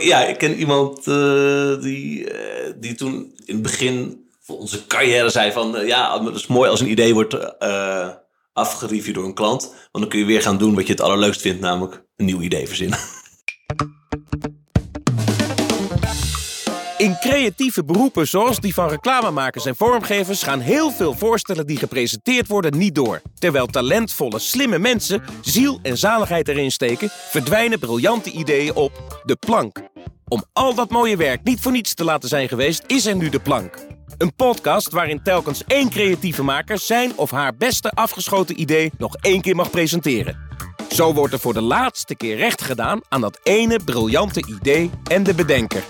Ja, ik ken iemand uh, die, uh, die toen in het begin van onze carrière zei van... Uh, ja, het is mooi als een idee wordt afgereviewd door een klant. Want dan kun je weer gaan doen wat je het allerleukst vindt, namelijk een nieuw idee verzinnen. In creatieve beroepen zoals die van reclamemakers en vormgevers gaan heel veel voorstellen die gepresenteerd worden niet door. Terwijl talentvolle, slimme mensen ziel en zaligheid erin steken, verdwijnen briljante ideeën op de plank. Om al dat mooie werk niet voor niets te laten zijn geweest, is er nu de plank. Een podcast waarin telkens één creatieve maker zijn of haar beste afgeschoten idee nog één keer mag presenteren. Zo wordt er voor de laatste keer recht gedaan aan dat ene briljante idee en de bedenker.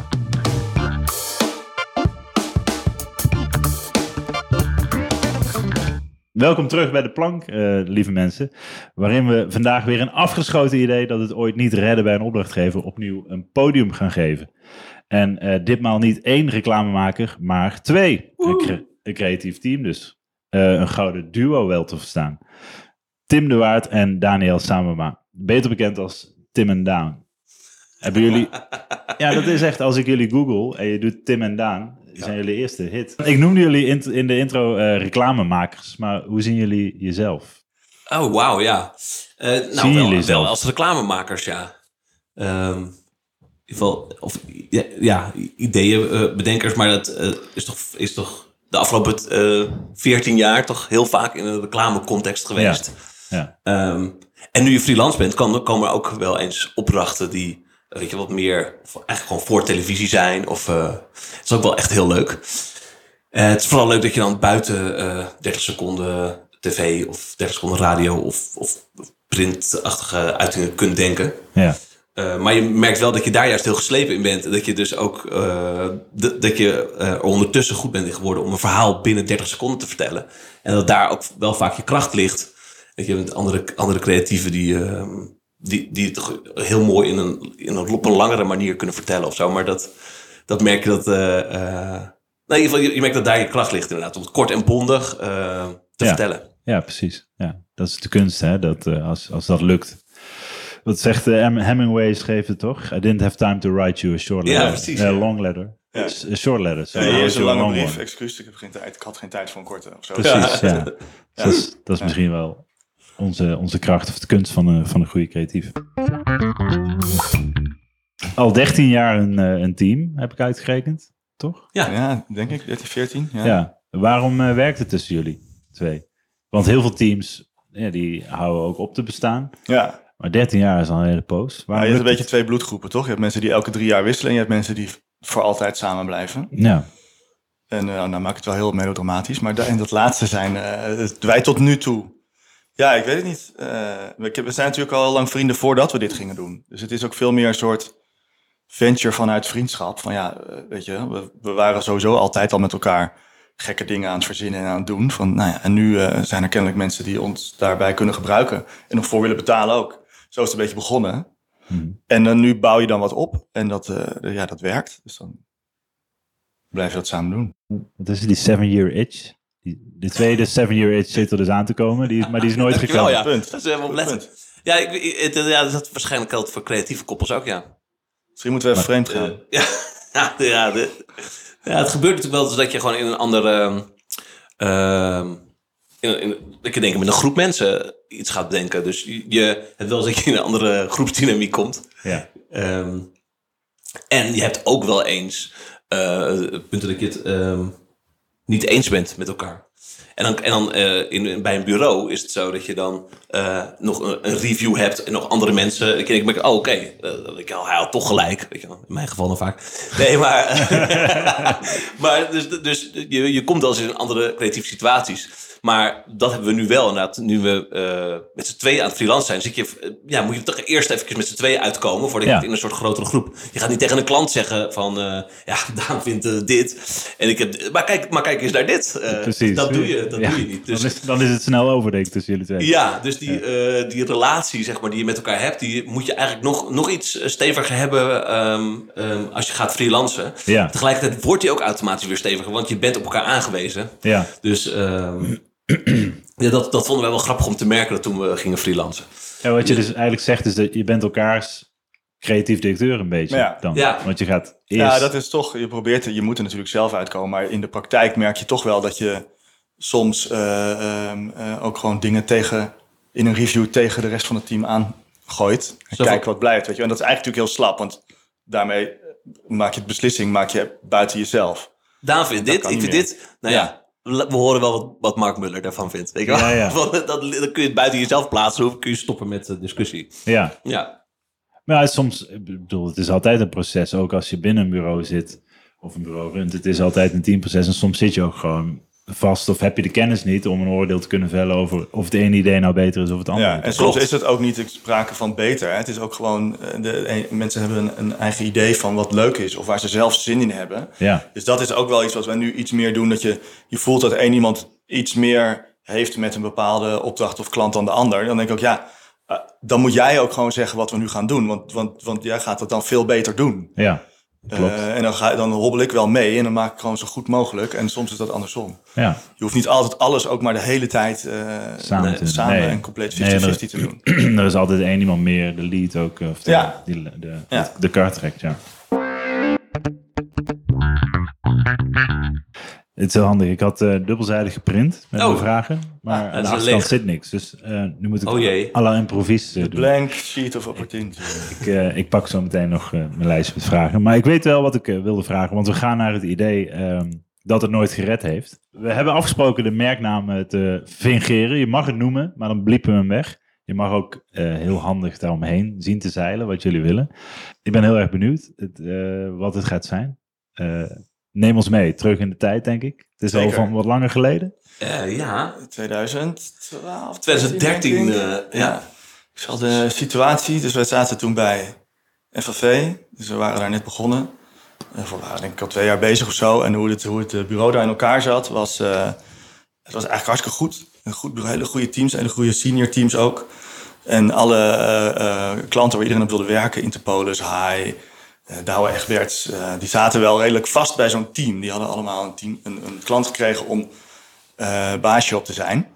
Welkom terug bij de plank, uh, lieve mensen. Waarin we vandaag weer een afgeschoten idee dat het ooit niet redden bij een opdrachtgever opnieuw een podium gaan geven. En uh, ditmaal niet één reclamemaker, maar twee. Een, cre een, creatief team dus. Uh, een gouden duo wel te verstaan. Tim de Waard en Daniel Samema. Beter bekend als Tim en Daan. Hebben jullie... Ja, dat is echt, als ik jullie google en je doet Tim en Daan, zijn jullie eerste hit. Ik noemde jullie in, in de intro uh, reclamemakers, maar hoe zien jullie jezelf? Oh, wauw, ja. Uh, nou, zien wel, jullie wel als reclamemakers, ja. Um, in ieder geval, of ja, ja ideeënbedenkers, uh, maar dat is, toch, is toch de afgelopen veertien jaar toch heel vaak in een reclamecontext geweest. Ja. ja. Um, en nu je freelance bent, kan, komen er ook wel eens opdrachten die weet je, wat meer eigenlijk gewoon voor televisie zijn. Of uh, het is ook wel echt heel leuk. Uh, het is vooral leuk dat je dan buiten uh, 30 seconden tv of 30 seconden radio of, of printachtige uitingen kunt denken. Ja. Maar je merkt wel dat je daar juist heel geslepen in bent. Dat je dus ook dat je er ondertussen goed bent geworden om een verhaal binnen 30 seconden te vertellen. En dat daar ook wel vaak je kracht ligt. Dat je met andere, andere creatieven die ehm, die, die het toch heel mooi in een, in een, op een langere manier kunnen vertellen of zo. Maar dat, dat merk je dat. Uh, uh, nou, in ieder geval, je, je, merkt dat daar je kracht ligt inderdaad. Om het kort en bondig uh, te ja. vertellen. Ja, precies. Ja, dat is de kunst, hè? Dat, als, als dat lukt. Wat zegt Hemingway schreef het toch? I didn't have time to write you a short letter. Ja, precies. A long letter. Ja. A short letter. So ja, is een lange brief. Excuus, ik heb geen tijd. Ik had geen tijd voor een korte of zo. Precies, ja. ja. Dat is, dat is misschien wel onze, onze kracht of de kunst van een, van een goede creatief. Al 13 jaar een, een team, heb ik uitgerekend, toch? Ja, ja denk ik, 13, 14. Ja. ja. Waarom uh, werkt het tussen jullie twee? Want heel veel teams, ja, die houden ook op te bestaan. Ja. Maar 13 jaar is al een hele poos. Ja, je hebt een beetje twee bloedgroepen, toch? Je hebt mensen die elke drie jaar wisselen en je hebt mensen die voor altijd samen blijven. Ja. En uh, nou maak ik het wel heel melodramatisch, maar en dat laatste zijn uh, wij tot nu toe ja, ik weet het niet. Uh, we zijn natuurlijk al lang vrienden voordat we dit gingen doen. Dus het is ook veel meer een soort venture vanuit vriendschap. Van ja, weet je, we, we, waren sowieso altijd al met elkaar gekke dingen aan het verzinnen en aan het doen. Van, nou ja, en nu uh, zijn er kennelijk mensen die ons daarbij kunnen gebruiken en nog voor willen betalen ook. Zo is het een beetje begonnen. Hmm. En dan nu bouw je dan wat op en dat, uh, ja, dat werkt. Dus dan blijf je dat samen doen. Wat is die seven year itch? Die, de tweede Seven Year Itch zit er dus aan te komen, die, maar die is nooit gekomen. Ja. Punt. Dat is helemaal oplettend. Ja, ik, het, ja, dat is waarschijnlijk geldt voor creatieve koppels ook, ja. Misschien moeten we even vreemd gaan. Uh, ja, ja, ja, de, ja, het gebeurt natuurlijk wel dus dat je gewoon in een andere... Uh, in, in, ik denk met een groep mensen iets gaat bedenken. Dus je, hebt wel eens dat je in een andere groepsdynamiek komt. Ja. Um, en je hebt ook wel eens uh, het punt dat je het... Um, niet eens bent met elkaar. En dan, en dan uh, in, bij een bureau is het zo dat je dan uh, nog een, een, review hebt en nog andere mensen. Ik denk, oh, oké, okay. uh, hij toch gelijk. Weet je, in mijn geval dan vaak. Nee, maar, maar dus, dus je, je komt eens in andere creatieve situaties. Maar dat hebben we nu wel inderdaad. Nu we uh, met z'n tweeën aan het freelance zijn, je, ja, moet je toch eerst even met z'n tweeën uitkomen voordat je ja. in een soort grotere groep. Je gaat niet tegen een klant zeggen van, uh, ja, Daan vindt uh, dit. En ik heb, maar kijk, maar kijk eens naar dit. Precies. Dat doe je, dat ja. doe je niet. Dus, dan, is, dan is het snel over, denk ik, tussen jullie twee. Ja, dus die, die relatie, zeg maar, die je met elkaar hebt, die moet je eigenlijk nog, nog iets steviger hebben um, um, als je gaat freelancen. Ja. Tegelijkertijd wordt die ook automatisch weer steviger, want je bent op elkaar aangewezen. Ja. Dus um, ja, dat, dat vonden wij wel grappig om te merken dat toen we gingen freelancen. Ja, wat je dus eigenlijk zegt is dat je bent elkaars creatief directeur een beetje Ja. dan. Ja. Want je gaat eerst... Ja, dat is toch, je probeert, je moet er natuurlijk zelf uitkomen, maar in de praktijk merk je toch wel dat je soms eh, ehm, eh, ook gewoon dingen tegen, in een review tegen de rest van het team aangooit. En Zo van- wat blijft, weet je. En dat is eigenlijk natuurlijk heel slap, want daarmee maak je het beslissing maak je buiten jezelf. Daan vindt Dat dit, ik vind meer. dit. Nou ja, we horen wel wat, wat Mark Muller daarvan vindt. Weet je wel? Ja, ja. Want dat, dan kun je het buiten jezelf plaatsen, dan kun je stoppen met de discussie. Ja. Ja, Maar ja, soms, ik bedoel, het is altijd een proces. Ook als je binnen een bureau zit of een bureau runt. Het is altijd een teamproces. En soms zit je ook gewoon vast of heb je de kennis niet om een oordeel te kunnen vellen over of het ene idee nou beter is of het andere. Ja, en soms is het ook niet sprake van beter. Hè. Het is ook gewoon, eh, de, eh, mensen hebben een, een eigen idee van wat leuk is of waar ze zelf zin in hebben. Ja, Dus dat is ook wel iets wat wij nu iets meer doen. Dat je, je voelt dat één iemand iets meer heeft met een bepaalde opdracht of klant dan de ander. Dan denk ik ook, ja, eh, dan moet jij ook gewoon zeggen wat we nu gaan doen. Want, want, want jij gaat het dan veel beter doen. ja, klopt. Eh, en dan, ga, dan hobbel ik wel mee en dan maak ik gewoon zo goed mogelijk. En soms is dat andersom. ja, Je hoeft niet altijd alles ook maar de hele tijd eh, samen, nee, te samen nee. en compleet 50-50 Nee, te doen. er is altijd één iemand meer, de lead ook, of de, Ja. die, de, Ja. de kar trekt, ja. Het is heel handig. Ik had eh, dubbelzijdig geprint met Oh. mijn vragen, maar dat aan de achterkant zit niks. Dus eh, nu moet ik Oh jee. à la improvis eh, De doen. blank sheet of opportunity. Ik, eh, ik pak zo meteen nog eh, mijn lijst met vragen. Maar ik weet wel wat ik wilde vragen, want we gaan naar het idee ehm, dat het nooit gered heeft. We hebben afgesproken de merknaam eh, te fingeren. Je mag het noemen, maar dan bliepen we hem weg. Je mag ook eh, heel handig daaromheen zien te zeilen, wat jullie willen. Ik ben heel erg benieuwd het, eh, wat het gaat zijn. Eh, neem ons mee, terug in de tijd, denk ik. Het is al van wat langer geleden. Eh, ja. 2012, 2013, denk ik. eh, ja. Ik zal de situatie, dus wij zaten toen bij FAV, dus we waren daar net begonnen. En we waren denk ik al twee jaar bezig of zo. En hoe het, hoe het eh, bureau daar in elkaar zat, was, eh, het was eigenlijk hartstikke goed. Een goed hele goede teams, hele goede senior teams ook. En alle eh, eh, klanten waar iedereen op wilde werken, Interpolis, High, Douwe Egberts, eh, die zaten wel redelijk vast bij zo'n team. Die hadden allemaal een, team, een, een klant gekregen om eh, baasje op te zijn.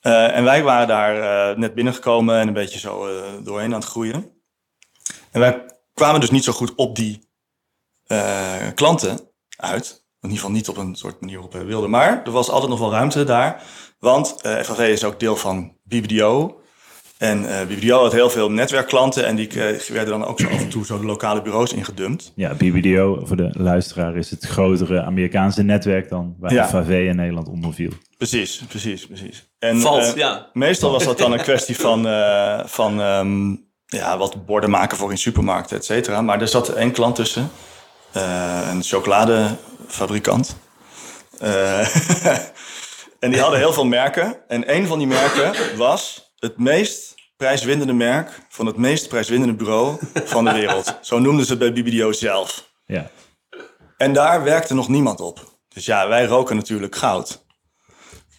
Eh, en wij waren daar eh, net binnengekomen en een beetje zo eh, doorheen aan het groeien. En wij kwamen dus niet zo goed op die eh, klanten uit. In ieder geval niet op een soort manier waarop we wilden. Maar er was altijd nog wel ruimte daar. Want eh FAV is ook deel van BBDO. En eh BBDO had heel veel netwerkklanten. En die eh, werden dan ook zo af en toe zo de lokale bureaus ingedumpt. Ja, BBDO, voor de luisteraar, is het grotere Amerikaanse netwerk dan waar Ja. FAV in Nederland onder viel. Precies, precies, precies. En, Valt, eh, ja. Meestal was dat dan een kwestie van, eh, van ehm, ja, wat borden maken voor in supermarkten, et cetera. Maar er zat één klant tussen, eh, een chocoladefabrikant. Eh, en die hadden heel veel merken. En een van die merken was het meest prijswinnende merk van het meest prijswinnende bureau van de wereld. Zo noemden ze het bij BBDO zelf. Ja, En daar werkte nog niemand op. Dus ja, wij roken natuurlijk goud.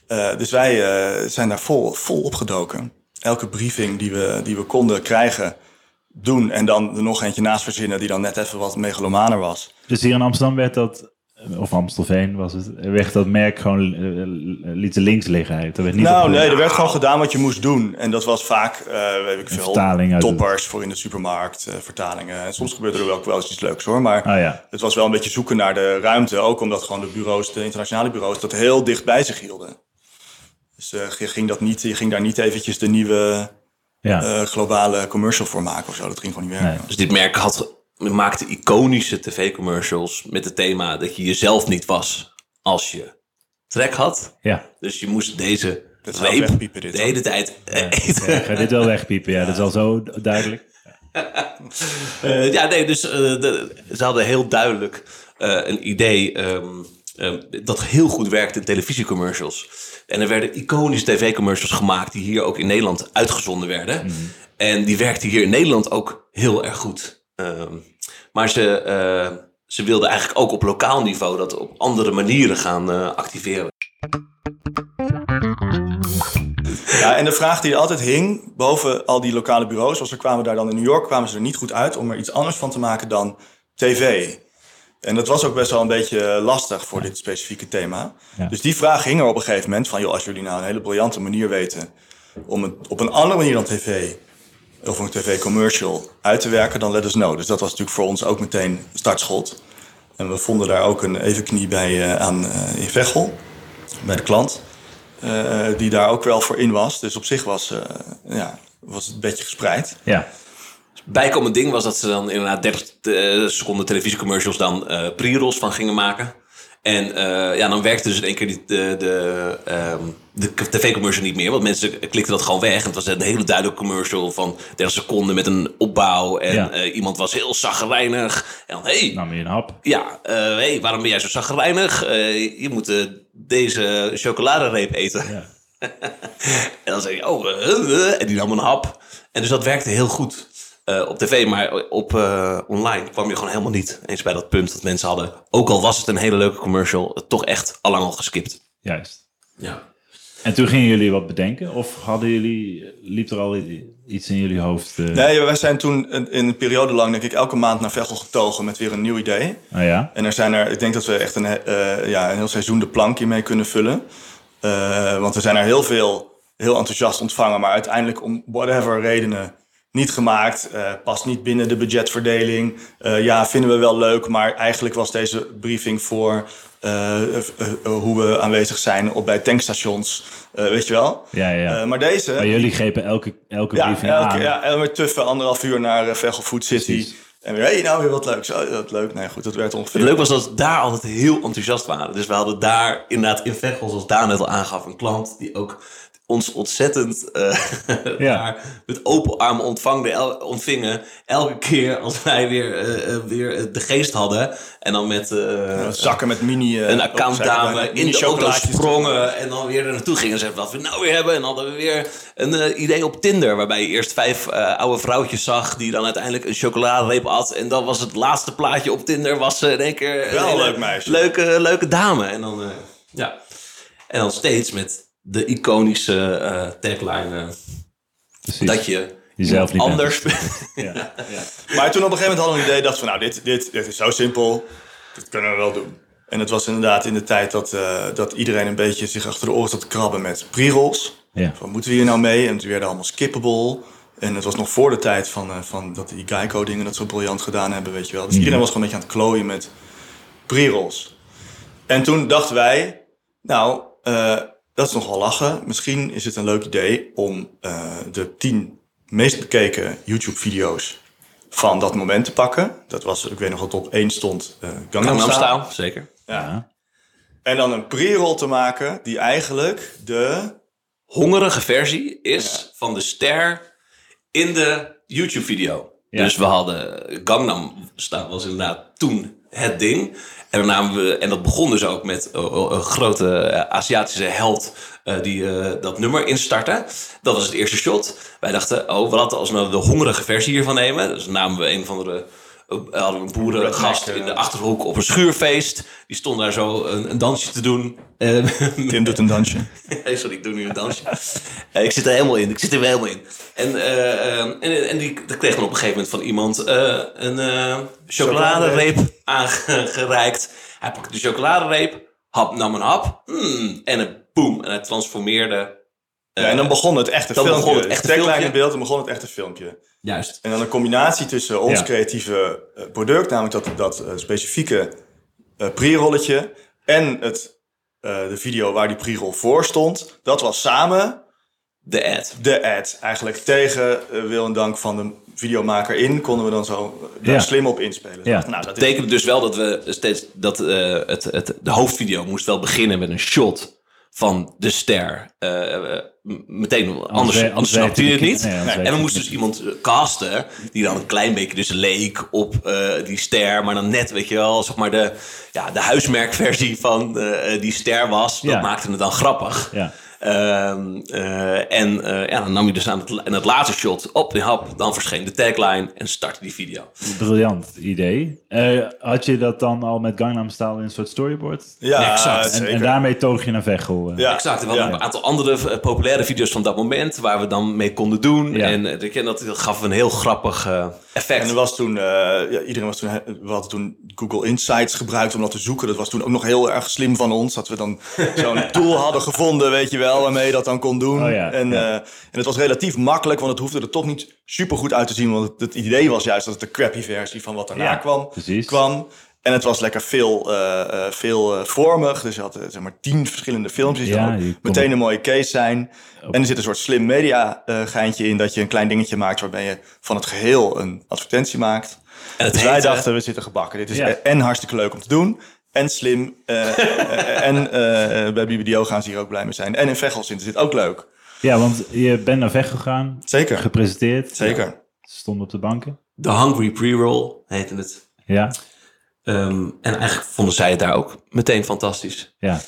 Eh, dus wij eh, zijn daar vol, vol opgedoken. Elke briefing die we, die we konden krijgen, doen. En dan er nog eentje naast verzinnen die dan net even wat megalomaner was. Dus hier in Amsterdam werd dat, of Amstelveen was het, werd dat merk gewoon, liet ze links liggen. Er werd niet nou nee, er werd gewoon gedaan wat je moest doen. En dat was vaak, eh weet ik veel, vertaling uit het- toppers voor in de supermarkt, vertalingen. En soms gebeurde er ook wel eens iets leuks hoor. Maar Ah ja, het was wel een beetje zoeken naar de ruimte. Ook omdat gewoon de bureaus, de internationale bureaus, dat heel dicht bij zich hielden. Dus eh, je, ging dat niet, je ging daar niet eventjes de nieuwe ja. eh, globale commercial voor maken of zo. Dat ging gewoon niet werken. Nee. Dus dit merk had, maakte iconische tv-commercials met het thema dat je jezelf niet was als je trek had. ja. Dus je moest deze Dat reep de hele tijd eh, eten. Ja, ik ga dit wel wegpiepen, ja, dat is al zo duidelijk. Eh, ja, nee, dus eh, de- ze hadden heel duidelijk eh, een idee ehm, ehm, dat heel goed werkte in televisiecommercials. En er werden iconische tv-commercials gemaakt die hier ook in Nederland uitgezonden werden. En die werkten hier in Nederland ook heel erg goed. Ehm, maar ze, eh, ze wilden eigenlijk ook op lokaal niveau dat op andere manieren gaan eh, activeren. Ja, en de vraag die er altijd hing boven al die lokale bureaus, was er kwamen daar dan in New York, kwamen ze er niet goed uit om er iets anders van te maken dan tv. En dat was ook best wel een beetje lastig voor dit specifieke thema. Ja. Dus die vraag hing er op een gegeven moment van, joh, als jullie nou een hele briljante manier weten om het op een andere manier dan tv of een tv-commercial uit te werken, dan let us know. Dus dat was natuurlijk voor ons ook meteen startschot. En we vonden daar ook een evenknie bij uh, aan uh, in Veghel, bij de klant. Uh, die daar ook wel voor in was. Dus op zich was, ja, was het een beetje gespreid. Ja. Bijkomend ding was dat ze dan inderdaad 30 seconden televisiecommercials dan pre-rolls van gingen maken. En uh, ja, dan werkte dus in één keer die, de, de, um, de tv-commercial niet meer. Want mensen klikten dat gewoon weg. En het was een hele duidelijke commercial van 30 seconden met een opbouw. En ja. uh, iemand was heel zagrijnig. En dan, hey, Nam je een hap. Ja, uh, hey, waarom ben jij zo zagrijnig? je moet deze chocoladereep eten. Ja. en dan zei je, oh, en die nam een hap. En dus dat werkte heel goed. Uh, op tv, maar op uh, online kwam je gewoon helemaal niet eens bij dat punt dat mensen hadden. Ook al was het een hele leuke commercial, toch echt allang al geskipt. Juist. Ja. En toen gingen jullie wat bedenken? Of hadden jullie, liep er al iets in jullie hoofd? Uh... Nee, wij zijn toen in een periode lang, denk ik, elke maand naar Veghel getogen met weer een nieuw idee. Oh ja? En er zijn er, ik denk dat we echt een, ja, een heel seizoen de plank mee kunnen vullen. want we zijn er heel veel, heel enthousiast ontvangen, maar uiteindelijk om whatever redenen niet gemaakt, uh, past niet binnen de budgetverdeling. Uh, ja, vinden we wel leuk, maar eigenlijk was deze briefing voor uh, hoe we aanwezig zijn op bij tankstations, weet je wel. Ja, ja. maar deze... Maar jullie grepen elke, elke ja, briefing elke, aan. Ja, en we tuffen anderhalf uur naar uh, Veghel Food City. Precies. En weer, hey, nou weer wat leuks. Oh, dat leuk. Nee, goed, dat werd ongeveer. Het leuk was dat we daar altijd heel enthousiast waren. Dus we hadden daar inderdaad in Veghel, zoals Daan net al aangaf, een klant die ook ons ontzettend uh, ja. met open armen ontvangde, ontvingen. Elke keer als wij weer, uh, weer de geest hadden. En dan met uh, zakken met mini. een accountdame in de auto sprongen. En dan weer er naartoe gingen. En zeiden wat we nou weer hebben. En dan hadden we weer een idee op Tinder. Waarbij je eerst vijf oude vrouwtjes zag. Die dan uiteindelijk een chocoladereep at. En dan was het laatste plaatje op Tinder. Was in één keer Wel een leuk meisje. Leuke, leuke dame. En dan, ja. En dan steeds met de iconische uh, tagline. Uh, dat je Jezelf niet anders ja. ja. Maar toen op een gegeven moment hadden we een idee, dacht van nou, dit, dit, dit is zo simpel, dit kunnen we wel doen. En het was inderdaad in de tijd dat, uh, dat iedereen een beetje zich achter de oren zat te krabben met pre-rolls. Ja. Van, moeten we hier nou mee? En het werden allemaal skippable. En het was nog voor de tijd van, uh, van dat die Geico dingen dat zo briljant gedaan hebben, weet je wel. Dus iedereen was gewoon een beetje aan het klooien met pre-rolls. En toen dachten wij, nou, uh, dat is nogal lachen. Misschien is het een leuk idee om uh, de tien meest bekeken YouTube-video's van dat moment te pakken. Dat was, ik weet nog wat op één stond, uh, Gangnam, Gangnam Style. Style. Zeker. Ja. En dan een pre-roll te maken die eigenlijk de... Hongerige versie is ja. van de ster in de YouTube-video. Ja. Dus we hadden Gangnam Style was inderdaad toen het ding. En, namen we, en dat begon dus ook met uh, een grote uh, Aziatische held die dat nummer instartte. Dat was het eerste shot. Wij dachten, oh, we nou de hongerige versie hiervan nemen. Dus namen we een van de hadden we een boerengast in de achterhoek op een schuurfeest. Die stond daar zo een, een dansje te doen. Tim doet een dansje. Sorry, ik doe nu een dansje. ik zit er helemaal in. Ik zit er wel helemaal in. En, uh, en, en die dat kreeg dan op een gegeven moment van iemand uh, een uh, chocoladereep aangereikt. Hij pakte de chocoladereep, hap, nam een hap. Mm, en een boom. En hij transformeerde. Ja, en dan begon het echte dan filmpje. begon het echte filmpje. in beeld, dan begon het echte filmpje. Juist. En dan een combinatie tussen ons Ja. creatieve uh, product, namelijk dat, dat uh, specifieke uh, pre-rolletje, en het, uh, de video waar die pre-roll voor stond. Dat was samen De ad. de ad. Eigenlijk tegen uh, wil en dank van de videomaker in, konden we dan zo daar Ja. slim op inspelen. Ja. Nou, dat Dat is, betekende dus wel dat we steeds dat eh, het, het, de hoofdvideo moest wel beginnen met een shot van de ster. Meteen, anders, anders, snapte je het niet. nee, anders en we moesten dus iemand eh, casten die dan een klein beetje dus leek op eh, die ster, maar dan net, weet je wel, zeg maar de, ja, de huismerkversie van eh, die ster was. Dat Ja. maakte het dan grappig. Ja. Ehm, eh, en eh, ja, dan nam je dus aan het, en het laatste shot op de hap, dan verscheen de tagline en startte die video. Briljant idee. Eh, had je dat dan al met Gangnam Style in een soort storyboard? ja, exact. En, daarmee toog je naar Veghel. ja. Exact. En we Ja. hadden een aantal andere populaire video's van dat moment waar we dan mee konden doen. Ja. En ik ken dat, dat gaf een heel grappig effect. En er was toen, eh, ja, iedereen was toen, we hadden toen Google Insights gebruikt om dat te zoeken. Dat was toen ook nog heel erg slim van ons, dat we dan zo'n tool hadden gevonden, weet je wel. Waarmee je dat dan kon doen. Oh ja, en, ja. eh, en het was relatief makkelijk, want het hoefde er toch niet super goed uit te zien. Want het, het idee was juist dat het de crappy versie van wat daarna Ja, kwam, precies. kwam. En het was lekker veel, eh, eh, veel vormig. Dus je had zeg maar tien verschillende filmpjes. Die Ja, meteen een mooie case zijn. En er zit een soort slim media eh, geintje in. Dat je een klein dingetje maakt waarbij je van het geheel een advertentie maakt. En Dus wij dachten, we zitten gebakken. Dit is Ja. en hartstikke leuk om te doen. En slim. eh, eh, en eh, bij BBDO gaan ze hier ook blij mee zijn. En in Veghels is dit ook leuk. Ja, want je bent naar weg gegaan. Zeker. Gepresenteerd. Zeker. Stond op de banken. The Hungry Pre-Roll heette het. Ja, Ehm, en eigenlijk vonden zij het daar ook meteen fantastisch. ja.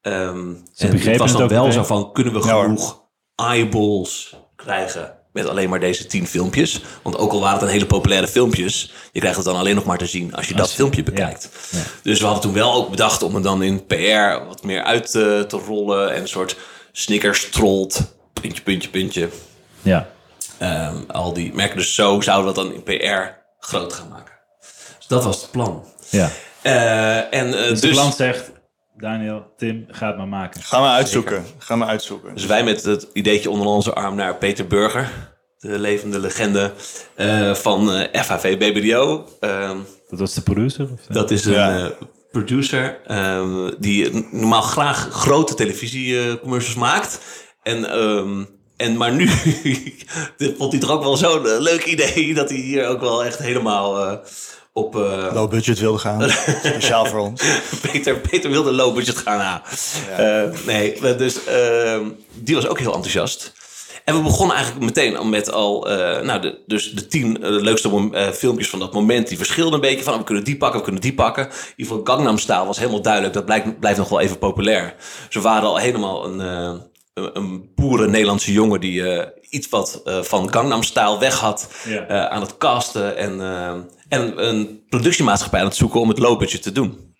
Ehm, en begrepen het was het dan ook wel meteen? zo van, kunnen we Ja, genoeg eyeballs krijgen met alleen maar deze tien filmpjes? Want ook al waren het een hele populaire filmpjes, je krijgt het dan alleen nog maar te zien als je dat filmpje bekijkt. ja. Dus we hadden toen wel ook bedacht om het dan in PR wat meer uit te, te rollen en een soort Snickers trolt, puntje, puntje, puntje. Ja. Ehm, al die merken. Dus zo zouden we dat dan in PR groot gaan maken. Dus dat was het plan. ja. Eh, en eh, Dus, dus, de klant zegt, Daniel, Tim, ga het maar maken. Ga maar uitzoeken. Ga maar uitzoeken. dus wij met het ideetje onder onze arm naar Peter Burger, de levende legende eh, van eh, FHV BBDO. Ehm, Dat was de producer? Of? dat is een Ja. eh, producer ehm, die normaal graag grote televisiecommercials maakt. En, ehm, en maar nu dit vond hij toch ook wel zo'n eh, leuk idee dat hij hier ook wel echt helemaal eh, op. eh, Low budget wilde gaan. Speciaal voor ons. Peter, Peter wilde low budget gaan aan. nee, dus ehm, die was ook heel enthousiast. En we begonnen eigenlijk meteen al met al, eh, nou, de, dus de tien eh, leukste eh, filmpjes van dat moment. Die verschilden een beetje van, oh, we kunnen die pakken, we kunnen die pakken. In ieder geval Gangnam Style was helemaal duidelijk. Dat blijkt, blijft nog wel even populair. Ze waren al helemaal een, eh, een, een boeren Nederlandse jongen die eh, iets wat eh, van Gangnam Style weg had Ja. eh, aan het casten. En, eh, en een productiemaatschappij aan het zoeken om het low budget te doen.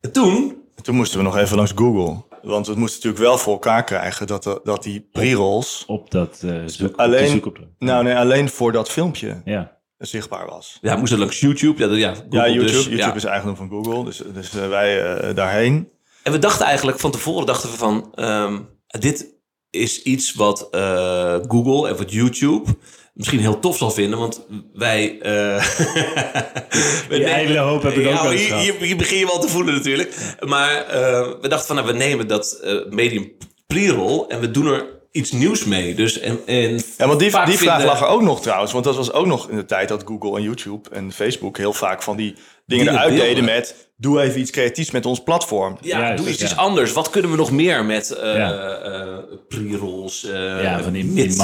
En toen Toen moesten we nog even langs Google. Want we moesten natuurlijk wel voor elkaar krijgen dat, de- dat die pre-rolls... Op dat eh zoek, op Alleen-. Nou nee, alleen voor dat filmpje Ja. zichtbaar was. Ja, moest er langs YouTube. Ja, ja, Google ja, YouTube, dus, YouTube ja. is eigendom van Google. Dus, dus eh, wij eh, daarheen. En we dachten eigenlijk, van tevoren dachten we van... ehm, dit is iets wat eh, Google en wat YouTube misschien heel tof zal vinden. Want wij... eh we ijdele hoop heb ik ook Ja, wel hier begin je wel te voelen natuurlijk. Maar eh, we dachten van, nou, we nemen dat eh, medium pre-roll... en we doen er iets nieuws mee. Dus, en, en Ja, want die, die vraag vinden- lag er ook nog trouwens. Want dat was ook nog in de tijd dat Google en YouTube en Facebook heel vaak van die dingen, eruit deden met... Doe even iets creatiefs met ons platform. Ja, Juist, doe iets, ja. iets anders. Wat kunnen we nog meer met eh Ja. eh, pre-rolls? eh, ja, van die, die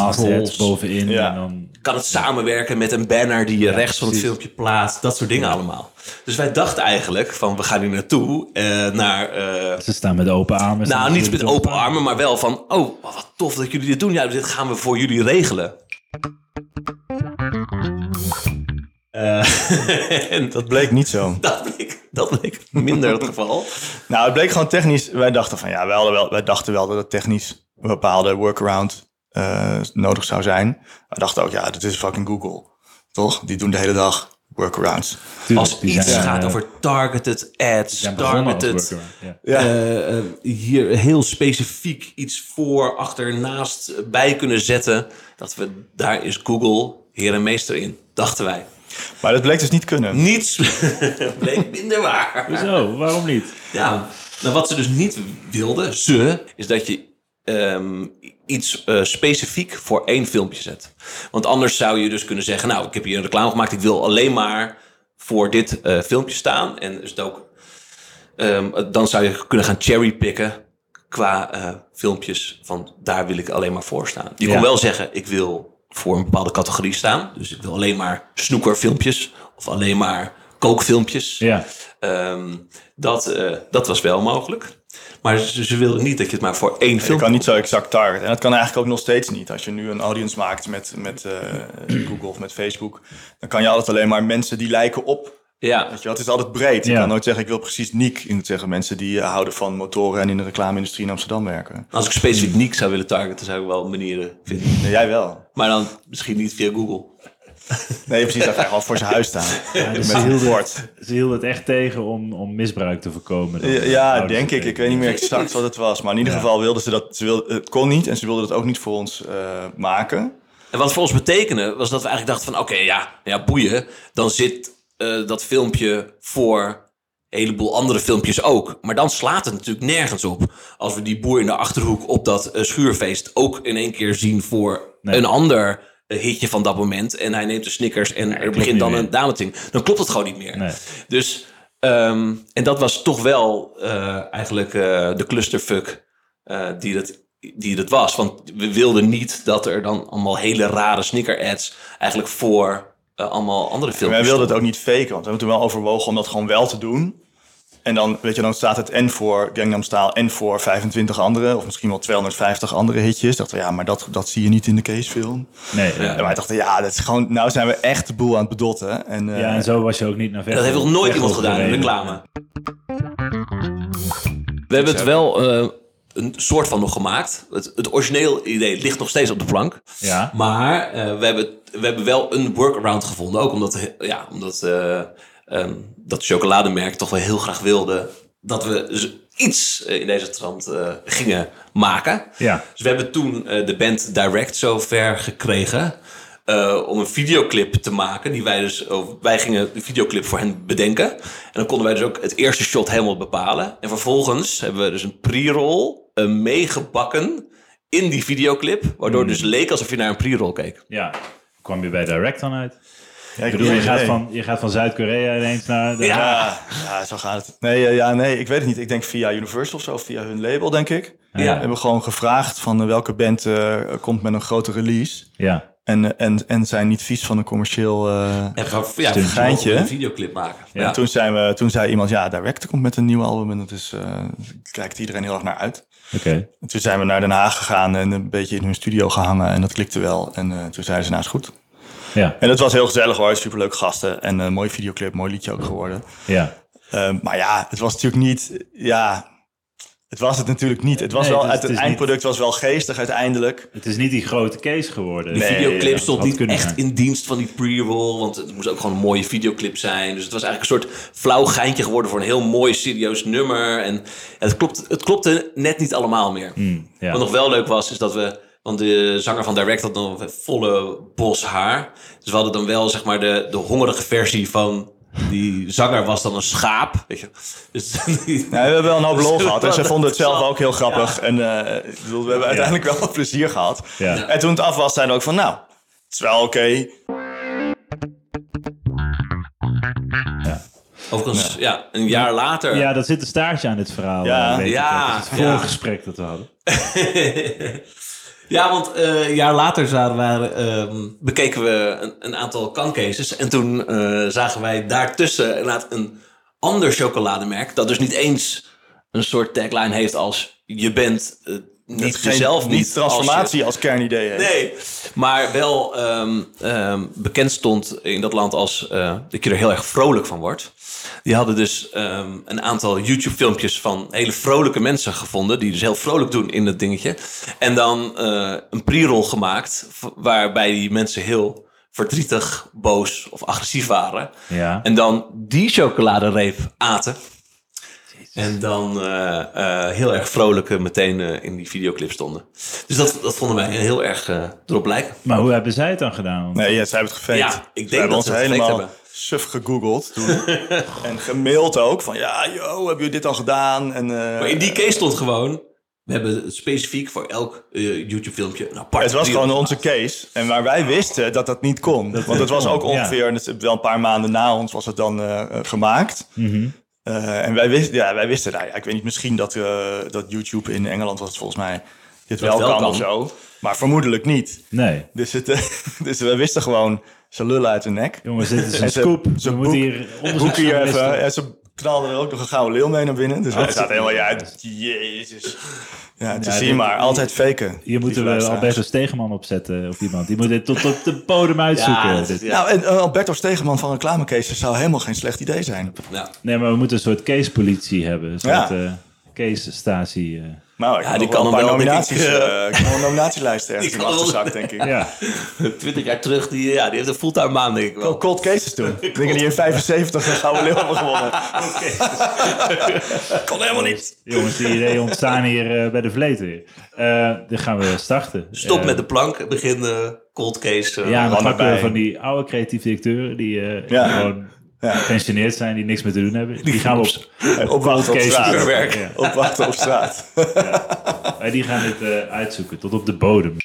bovenin. Ja. En dan, Kan het samenwerken met een banner die je rechts van het precies. filmpje plaatst? Dat soort dingen allemaal. Dus wij dachten eigenlijk van we gaan hier naartoe eh, naar... eh, ze staan met open armen. nou, niet met op- open armen, maar wel van... Oh, wat tof dat jullie dit doen. Ja, dit gaan we voor jullie regelen. Eh, en dat, bleek niet zo. dat, bleek, dat bleek minder het geval. Nou, het bleek gewoon technisch. Wij dachten van ja, wij, wel, wij dachten wel dat het technisch een bepaalde workaround eh, nodig zou zijn. We dachten ook, ja, dat is fucking Google. Toch? Die doen de hele dag workarounds. Tuurlijk, Als iets zijn, gaat eh, over targeted ads, targeted... Ja. Eh, hier heel specifiek iets voor, achter, naast bij kunnen zetten. Dat we, daar is Google heer en meester in, dachten wij. Maar dat bleek dus niet kunnen. Niets bleek minder waar. Hoezo? Waarom niet? Ja, nou, wat ze dus niet wilden, ze, is dat je ehm, iets eh, specifiek voor één filmpje zet. Want anders zou je dus kunnen zeggen, nou, ik heb hier een reclame gemaakt, ik wil alleen maar voor dit eh, filmpje staan. En dus het ook, ehm, dan zou je kunnen gaan cherrypicken qua eh, filmpjes van daar wil ik alleen maar voor staan. Je Ja. kon wel zeggen, ik wil voor een bepaalde categorie staan. Dus ik wil alleen maar snoekerfilmpjes of alleen maar kookfilmpjes. Ja. Ehm, dat, dat was wel mogelijk. Maar ze, ze wilden niet dat je het maar voor één Je film... kan niet zo exact targeten. En dat kan eigenlijk ook nog steeds niet. Als je nu een audience maakt met, met eh, Google of met Facebook, dan kan je altijd alleen maar mensen die lijken op. Ja, Weet je, het is altijd breed. Je Ja. kan nooit zeggen, ik wil precies Niek. Je moet zeggen, mensen die eh, houden van motoren en in de reclame-industrie in Amsterdam werken. als ik specifiek Niek zou willen targeten, zou ik wel manieren vinden. Jij wel. Maar dan misschien niet via Google. Nee, precies. Dat hij gewoon voor zijn huis staan. Ja, dus Met ze, hielden, bord. ze hielden het echt tegen om, om misbruik te voorkomen. dan. Ja, ja, Ouders denk ik. Ik weet niet meer exact wat het was. Maar in ieder Ja. geval wilden ze dat... Ze wilden, het kon niet en ze wilden het ook niet voor ons eh, maken. En wat voor ons betekende, was dat we eigenlijk dachten van... oké, ja, ja, boeien. Dan zit eh, dat filmpje voor een heleboel andere filmpjes ook. Maar dan slaat het natuurlijk nergens op. Als we die boer in de Achterhoek op dat eh, schuurfeest... ook in één keer zien voor Nee. een ander eh, hitje van dat moment... en hij neemt de Snickers en er begint dan een dameting. Dan klopt het gewoon niet meer. Nee. Dus, ehm, en dat was toch wel eh, eigenlijk eh, de clusterfuck eh, die, dat, die dat was. Want we wilden niet dat er dan allemaal hele rare sneaker-ads eigenlijk voor allemaal andere En filmpjes wij wilden het ook niet faken, want we hebben toen wel overwogen om dat gewoon wel te doen. En dan, weet je, dan staat het en voor Gangnam Style en voor 25 andere, of misschien wel 250 andere hitjes. Dachten we, ja, maar dat, dat zie je niet in de casefilm. Nee, Ja. En wij dachten, ja, dat is gewoon, nou zijn we echt de boel aan het bedotten. En, eh, Ja, en zo was je ook niet naar Dat heeft nog nooit iemand gedaan in reclame. We hebben het wel eh, een soort van nog gemaakt. Het, het origineel idee ligt nog steeds op de plank. Ja. Maar eh, we, hebben, we hebben wel een workaround gevonden. Ook omdat, eh, ja, omdat ehm, dat chocolademerk toch wel heel graag wilde... dat we iets eh, in deze trant eh, gingen maken. Ja. Dus we hebben toen eh, de band Direct zover gekregen... om een videoclip te maken. Die wij dus, wij gingen de videoclip voor hen bedenken. En dan konden wij dus ook het eerste shot helemaal bepalen. En vervolgens hebben we dus een pre-roll meegebakken in die videoclip. Waardoor het dus leek alsof je naar een pre-roll keek. Ja. Kwam je bij Direct dan uit? Ja, Ik bedoel, je nee, gaat van, je gaat van Zuid-Korea ineens naar... De... Ja, ja, zo gaat het. Nee, ja, nee, ik weet het niet. Ik denk via Universal of zo, via hun label, denk ik. Ja. We hebben gewoon gevraagd van eh, welke band eh, komt met een grote release. Ja. En, en, en zijn niet vies van een commercieel... eh, En gewoon ja, geintje een videoclip maken. Ja. Ja. Toen, zijn we, toen zei iemand, ja, Direct komt met een nieuw album en dat is, eh kijkt iedereen heel erg naar uit. Oké. En toen zijn we naar Den Haag gegaan en een beetje in hun studio gehangen en dat klikte wel. En eh, toen zeiden ze, nou is goed. Ja. En dat was heel gezellig hoor, superleuke gasten en een mooie videoclip, mooi liedje ook geworden. Ja. Ehm, maar ja, het was natuurlijk niet, ja, het was het natuurlijk niet. Het was Nee, wel, het is- het, het is eindproduct was wel geestig uiteindelijk. Het is niet die grote case geworden. De Nee, videoclip ja, stond niet echt in dienst van die pre-roll. Want het moest ook gewoon een mooie videoclip zijn. Dus het was eigenlijk een soort flauw geintje geworden voor een heel mooi, serieus nummer. En het, klopt, het klopte net niet allemaal meer. Hmm, ja. Wat nog wel leuk was, is dat we... Want de zanger van Direct had nog een volle bos haar. Dus we hadden dan wel, zeg maar, de, de hongerige versie van... Die zanger was dan een schaap, weet je. Dus die- Ja, we hebben wel een hoop lol Dus gehad en zij vonden het zelf ook heel grappig. En eh, ik bedoel, we hebben uiteindelijk wel wat plezier gehad. Ja. En toen het af was, zeiden we ook van, nou, het is wel oké. Overigens, ja, een jaar later... Ja, dat zit een staartje aan dit verhaal. Ja. eh, weet ik Ja. Het is het ja. vorige gesprek dat we hadden. Ja, want eh, een jaar later ehm, bekeken we een, een aantal kancases. En toen eh, zagen wij daartussen inderdaad een ander chocolademerk. Dat dus niet eens een soort tagline heeft als je bent eh, niet Geen- jezelf niet. niet transformatie als, kernidee heeft. Nee, maar wel ehm, ehm, bekend stond in dat land als eh, dat je er heel erg vrolijk van wordt. Die hadden dus ehm, een aantal YouTube-filmpjes van hele vrolijke mensen gevonden. Die dus heel vrolijk doen in dat dingetje. En dan eh, een pre-roll gemaakt. Waarbij die mensen heel verdrietig, boos of agressief waren. Ja. En dan die chocoladereep aten. En dan eh, eh, heel erg vrolijk eh, meteen eh, in die videoclip stonden. Dus dat, dat vonden wij heel erg erop lijken. Maar hoe hebben zij het dan gedaan? Nee, ja, zij hebben het gefaked. Ja, ik denk hebben dat ons ze het helemaal hebben. suf gegoogeld toen. en gemaild ook. Van ja, yo, hebben jullie dit al gedaan? En, eh, Maar in die case stond gewoon... We hebben specifiek voor elk eh, YouTube-filmpje een apart... het was gewoon onze case. En waar wij wisten dat dat niet kon. Want het was ook ja. ongeveer, en het is wel een paar maanden na ons was het dan gemaakt. Mhm. Eh, en wij wisten, ja, wij wisten, nou ja, ik weet niet, misschien dat, eh, dat YouTube in Engeland was volgens mij dit wel, wel kan, kan. of zo. Maar vermoedelijk niet. Nee. Dus, het, eh, dus we wisten gewoon, ze lullen uit de nek. Jongens, dit is En een scoop. ze moeten hier onderzoek Boeken hier even. journalisten- En ze knalden er ook nog een gouden leeuw mee naar binnen. Dus zaten is- helemaal, ja, jezus. Ja, te Ja, zien maar. Altijd faken. Moeten we luisteraars. Alberto Stegeman opzetten of iemand. Die moet dit tot op de bodem uitzoeken. Ja, dat- Dit- ja. Nou, en eh, Alberto Stegeman van reclamecases zou helemaal geen slecht idee zijn. Ja. Nee, maar we moeten een soort case-politie hebben. Een soort Ja. eh, case-statie. eh. Nou, ik Ja, die kan een paar nominaties. ik, eh, ik een nominatielijst ergens in wel- achterzak, denk ik. Ja, 20 jaar terug, die, ja, die heeft een fulltime baan, denk ik wel. Cold cases doen. Ik denk dat die in 75 een gouden leeuw hebben gewonnen. Kon helemaal niet. jongens, die ideeën ontstaan hier eh, bij de Vleet weer. Eh, dan gaan we starten. Stop met de plank, begin eh, cold case. eh, Ja, dan pakken we van die oude creatieve directeuren die eh, Ja. gewoon. Gepensioneerd zijn, die niks meer te doen hebben. Die gaan we op op case straat. Vuurwerk. Ja. Opwachten op straat. Wij die gaan dit eh, uitzoeken tot op de bodem.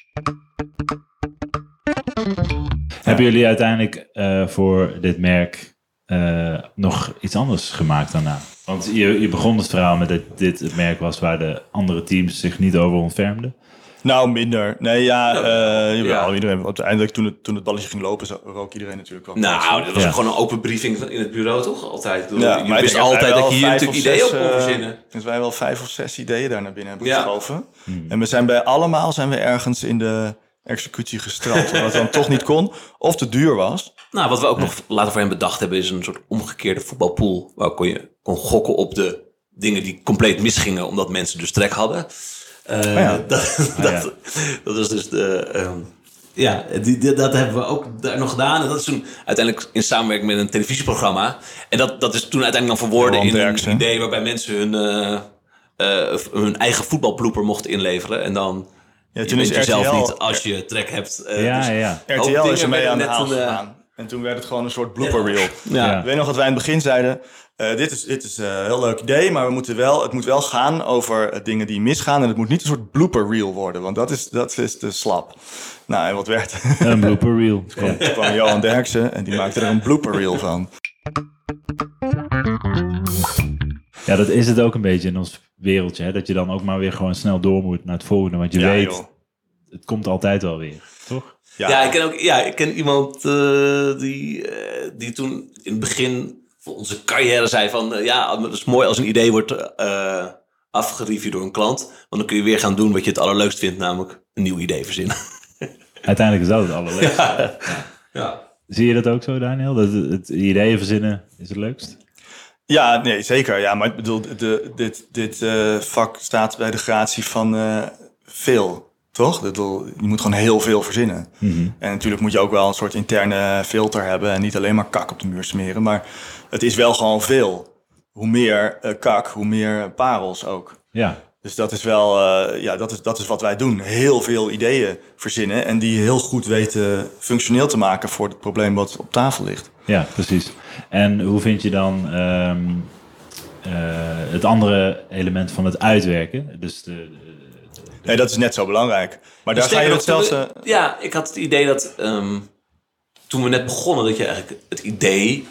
Hebben jullie uiteindelijk eh, voor dit merk eh, nog iets anders gemaakt daarna? Want je, je begon het verhaal met dat dit het merk was waar de andere teams zich niet over ontfermden. Nou, minder. Nee, ja, eh jawel, Ja. iedereen, uiteindelijk toen het, toen het balletje ging lopen, rook iedereen natuurlijk wel. Nou, dat was Ja. gewoon een open briefing in het bureau, toch? Altijd. Ja, je maar wist altijd dat je hier natuurlijk ideeën op kon eh, verzinnen. Dus wij wel vijf of zes ideeën daar naar binnen hebben Ja. geschoven. En we zijn bij allemaal zijn we ergens in de executie gestraft. omdat het dan toch niet kon. Of te duur was. Nou, wat we ook nog later voor hem bedacht hebben, is een soort omgekeerde voetbalpool. Waar kon je kon gokken op de dingen die compleet misgingen, omdat mensen dus trek hadden. Eh, ja. dat, dat, dat is dus de. ehm, ja, die, die- dat hebben we ook daar nog gedaan. En dat is toen uiteindelijk in samenwerking met een televisieprogramma. En dat, dat is toen uiteindelijk dan verwoorden in een idee waarbij mensen hun, eh, eh, hun eigen voetbalblooper mochten inleveren. En dan. Ja, je toen is bent jezelf RTL niet als je trek hebt. eh, ja, dus- ja. RTL is er mee werden aan de haal gegaan. En toen werd het gewoon een soort blooper reel. Ja. Ik weet nog dat wij in het begin zeiden... eh, dit is, dit is eh, een heel leuk idee, maar we moeten wel, het moet wel gaan over eh, dingen die misgaan. En het moet niet een soort blooper reel worden, want dat is, dat is te slap. Nou, en wat werd? Een blooper reel. Ja. Toen kwam Johan Derksen en die maakte er een blooper reel van. ja, dat is het ook een beetje in ons wereldje. Hè? Dat je dan ook maar weer gewoon snel door moet naar het volgende. Want je Ja, weet, joh. het komt altijd wel weer. Toch? Ja, ik ken ook ja, ik ken iemand eh, die, die toen in het begin van onze carrière zei van... eh, ja, het is mooi als een idee wordt eh afgereviewd door een klant. Want dan kun je weer gaan doen wat je het allerleukst vindt, namelijk een nieuw idee verzinnen. Uiteindelijk is dat het allerleukste. Ja. Zie je dat ook zo, Daniel? Dat het, het ideeën verzinnen is het leukst? Ja, nee, zeker. Ja, maar ik bedoel, de, dit, dit eh, vak staat bij de gratie van eh, veel, toch? Je moet gewoon heel veel verzinnen. En natuurlijk moet je ook wel een soort interne filter hebben en niet alleen maar kak op de muur smeren. Maar het is wel gewoon veel. Hoe meer eh, kak, hoe meer parels ook. Ja, Dus dat is wel, eh, ja, dat is, dat is wat wij doen. Heel veel ideeën verzinnen en die heel goed weten functioneel te maken voor het probleem wat op tafel ligt. ja, precies. En hoe vind je dan ehm, eh, het andere element van het uitwerken? Dus de, de- Nee, dat is net zo belangrijk. Maar daar ga je nog, het zelfs... ja, ik had het idee dat ehm, toen we net begonnen, dat je eigenlijk het idee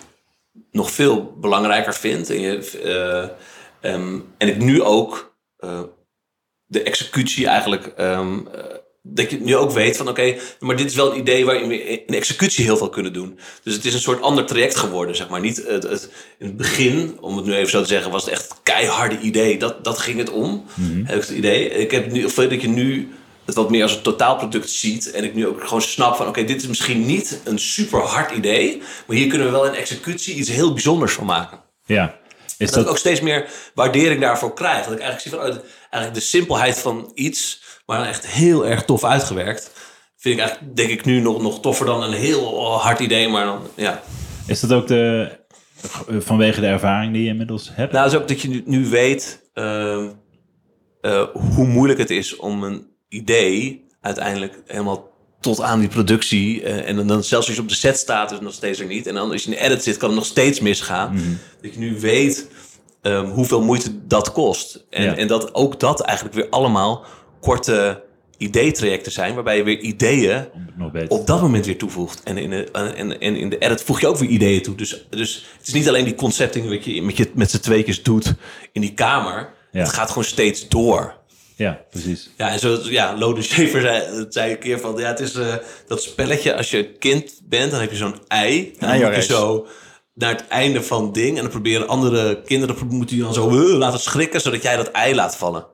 nog veel belangrijker vindt. En, je, eh, ehm, en ik nu ook eh, de executie eigenlijk. ehm, eh, dat je nu ook weet van oké, maar dit is wel een idee waarin we in executie heel veel kunnen doen. Dus het is een soort ander traject geworden, zeg maar. Niet het, het, in het begin, om het nu even zo te zeggen, was het echt het keiharde idee. Dat, dat ging het om, heb ik het idee. Ik heb nu, of dat je nu het wat meer als een totaalproduct ziet. En ik nu ook gewoon snap van oké, dit is misschien niet een super hard idee. Maar hier kunnen we wel in executie iets heel bijzonders van maken. ja. Is Dat ik dat, ook steeds meer waardering daarvoor krijg. Dat ik eigenlijk zie van oh, eigenlijk de simpelheid van iets, maar dan echt heel erg tof uitgewerkt. Vind ik eigenlijk, denk ik, nu nog, nog toffer dan een heel hard idee. Maar dan, ja. is dat ook de, vanwege de ervaring die je inmiddels hebt? Nou, is ook dat je nu, nu weet ehm, eh, hoe moeilijk het is om een idee uiteindelijk helemaal tot aan die productie. eh, en dan, zelfs als je op de set staat, is het nog steeds er niet. En dan als je in de edit zit, kan het nog steeds misgaan. Mhm. Dat je nu weet ehm, hoeveel moeite dat kost. En, Ja. en dat ook dat eigenlijk weer allemaal korte ideetrajecten zijn, waarbij je weer ideeën op dat moment weer toevoegt. En in de, en, en in de edit voeg je ook weer ideeën toe. Dus, dus het is niet alleen die concepting wat je met, je met z'n tweetjes doet in die kamer. Ja. Het gaat gewoon steeds door. Ja, precies. Ja, en zo, ja, Lode Schaefer zei, zei een keer van, ja, het is eh, dat spelletje, als je kind bent, dan heb je zo'n ei. En dan moet je zo naar het einde van het ding. En dan proberen andere kinderen, moeten je dan zo uh, laten schrikken, zodat jij dat ei laat vallen.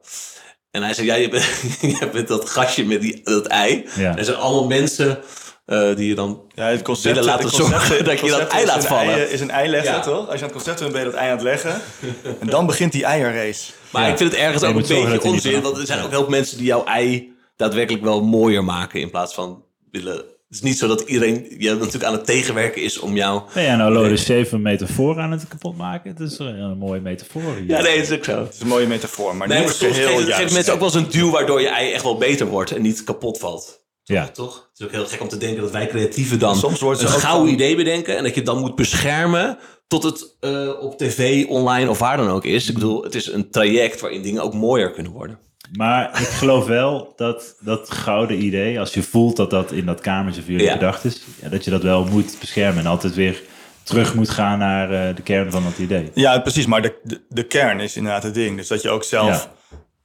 En hij zei, ja, je bent, je bent dat gastje met die, dat ei. Ja. Er zijn allemaal mensen eh, die je dan Ja, het concept, willen laten het concept- zorgen dat het je dat ei laat vallen. ei, is een ei leggen, Ja. toch? Als je aan het concept bent, ben je dat ei aan het leggen. En dan begint die eierrace. Maar Ja. ik vind het ergens ook een beetje onzin. Want er zijn ook heel veel mensen die jouw ei daadwerkelijk wel mooier maken. In plaats van willen... Het is niet zo dat iedereen je natuurlijk aan het tegenwerken is om jou... Nee, en Olo is 7 metafoor aan het kapot maken. Het is een, een mooie metafoor. hier. Ja, nee, dat is ook zo. Het is een mooie metafoor, maar Nee, niet maar geeft het, juist. geeft mensen ook wel eens een duw waardoor je ei echt wel beter wordt en niet kapot valt. Ja. Toch? Het is ook heel gek om te denken dat wij creatieven dan Soms wordt ze een van- idee bedenken en dat je het dan moet beschermen tot het eh, op tv, online of waar dan ook is. Ik bedoel, het is een traject waarin dingen ook mooier kunnen worden. Maar ik geloof wel dat dat gouden idee, als je voelt dat dat in dat kamertje voor jullie Ja. bedacht is, ja, dat je dat wel moet beschermen en altijd weer terug moet gaan naar eh, de kern van dat idee. Ja, precies. Maar de, de, de kern is inderdaad het ding. Dus dat je ook zelf...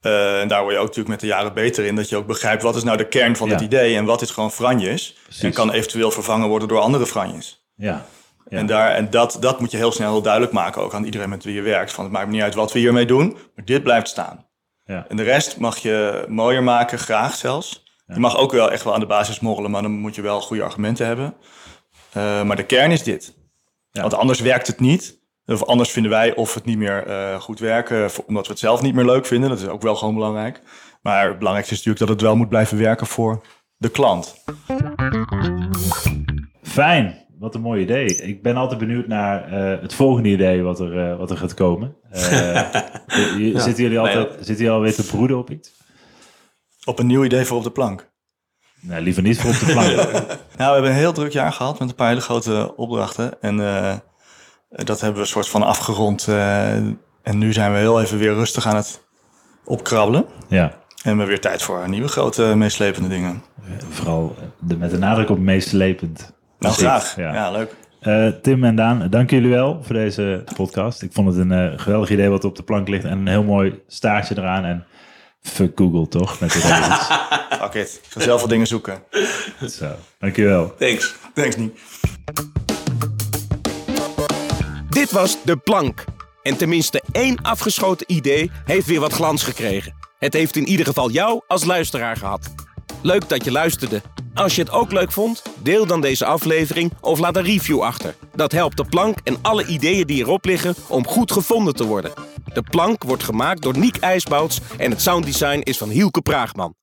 eh, en daar word je ook natuurlijk met de jaren beter in. Dat je ook begrijpt wat is nou de kern van Ja. het idee. En wat is gewoon franjes. En kan eventueel vervangen worden door andere franjes. Ja. En, daar, en dat, dat moet je heel snel heel duidelijk maken. Ook aan iedereen met wie je werkt. Van het maakt me niet uit wat we hiermee doen. Maar dit blijft staan. Ja. En de rest mag je mooier maken, graag zelfs. Je mag ook wel echt wel aan de basis morrelen. Maar dan moet je wel goede argumenten hebben. Eh, maar de kern is dit. Ja. Want anders werkt het niet. Of anders vinden wij of het niet meer eh, goed werken, omdat we het zelf niet meer leuk vinden. Dat is ook wel gewoon belangrijk. Maar het belangrijkste is natuurlijk dat het wel moet blijven werken voor de klant. Fijn, wat een mooi idee. Ik ben altijd benieuwd naar eh, het volgende idee wat er, eh, wat er gaat komen. Eh, je- Zitten jullie altijd zitten jullie alweer te broeden op iets? Op een nieuw idee voor op de plank. Nee, liever niet voor op de plank. Nou, we hebben een heel druk jaar gehad met een paar hele grote opdrachten. En eh, dat hebben we een soort van afgerond. eh, en nu zijn we heel even weer rustig aan het opkrabbelen. ja, En we hebben weer tijd voor nieuwe grote meeslepende dingen. vooral de, met de nadruk op meeslepend. Nou, graag. ja. Ja, leuk. Eh, Tim en Daan, dank jullie wel voor deze podcast. Ik vond het een eh, geweldig idee wat op de plank ligt en een heel mooi staartje eraan. En fuck Google toch, met de regels. Fuck it. Ik ga zelf wel dingen zoeken. Zo, dankjewel. Thanks. Thanks niet. Dit was De Plank. En tenminste één afgeschoten idee heeft weer wat glans gekregen. Het heeft in ieder geval jou als luisteraar gehad. Leuk dat je luisterde. Als je het ook leuk vond, deel dan deze aflevering of laat een review achter. Dat helpt De Plank en alle ideeën die erop liggen om goed gevonden te worden. De Plank wordt gemaakt door Niek IJsbouts en het sounddesign is van Hielke Praagman.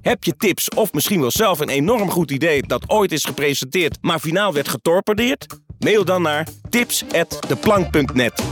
Heb je tips of misschien wel zelf een enorm goed idee dat ooit is gepresenteerd, maar finaal werd getorpedeerd? Mail dan naar tips@deplank.net.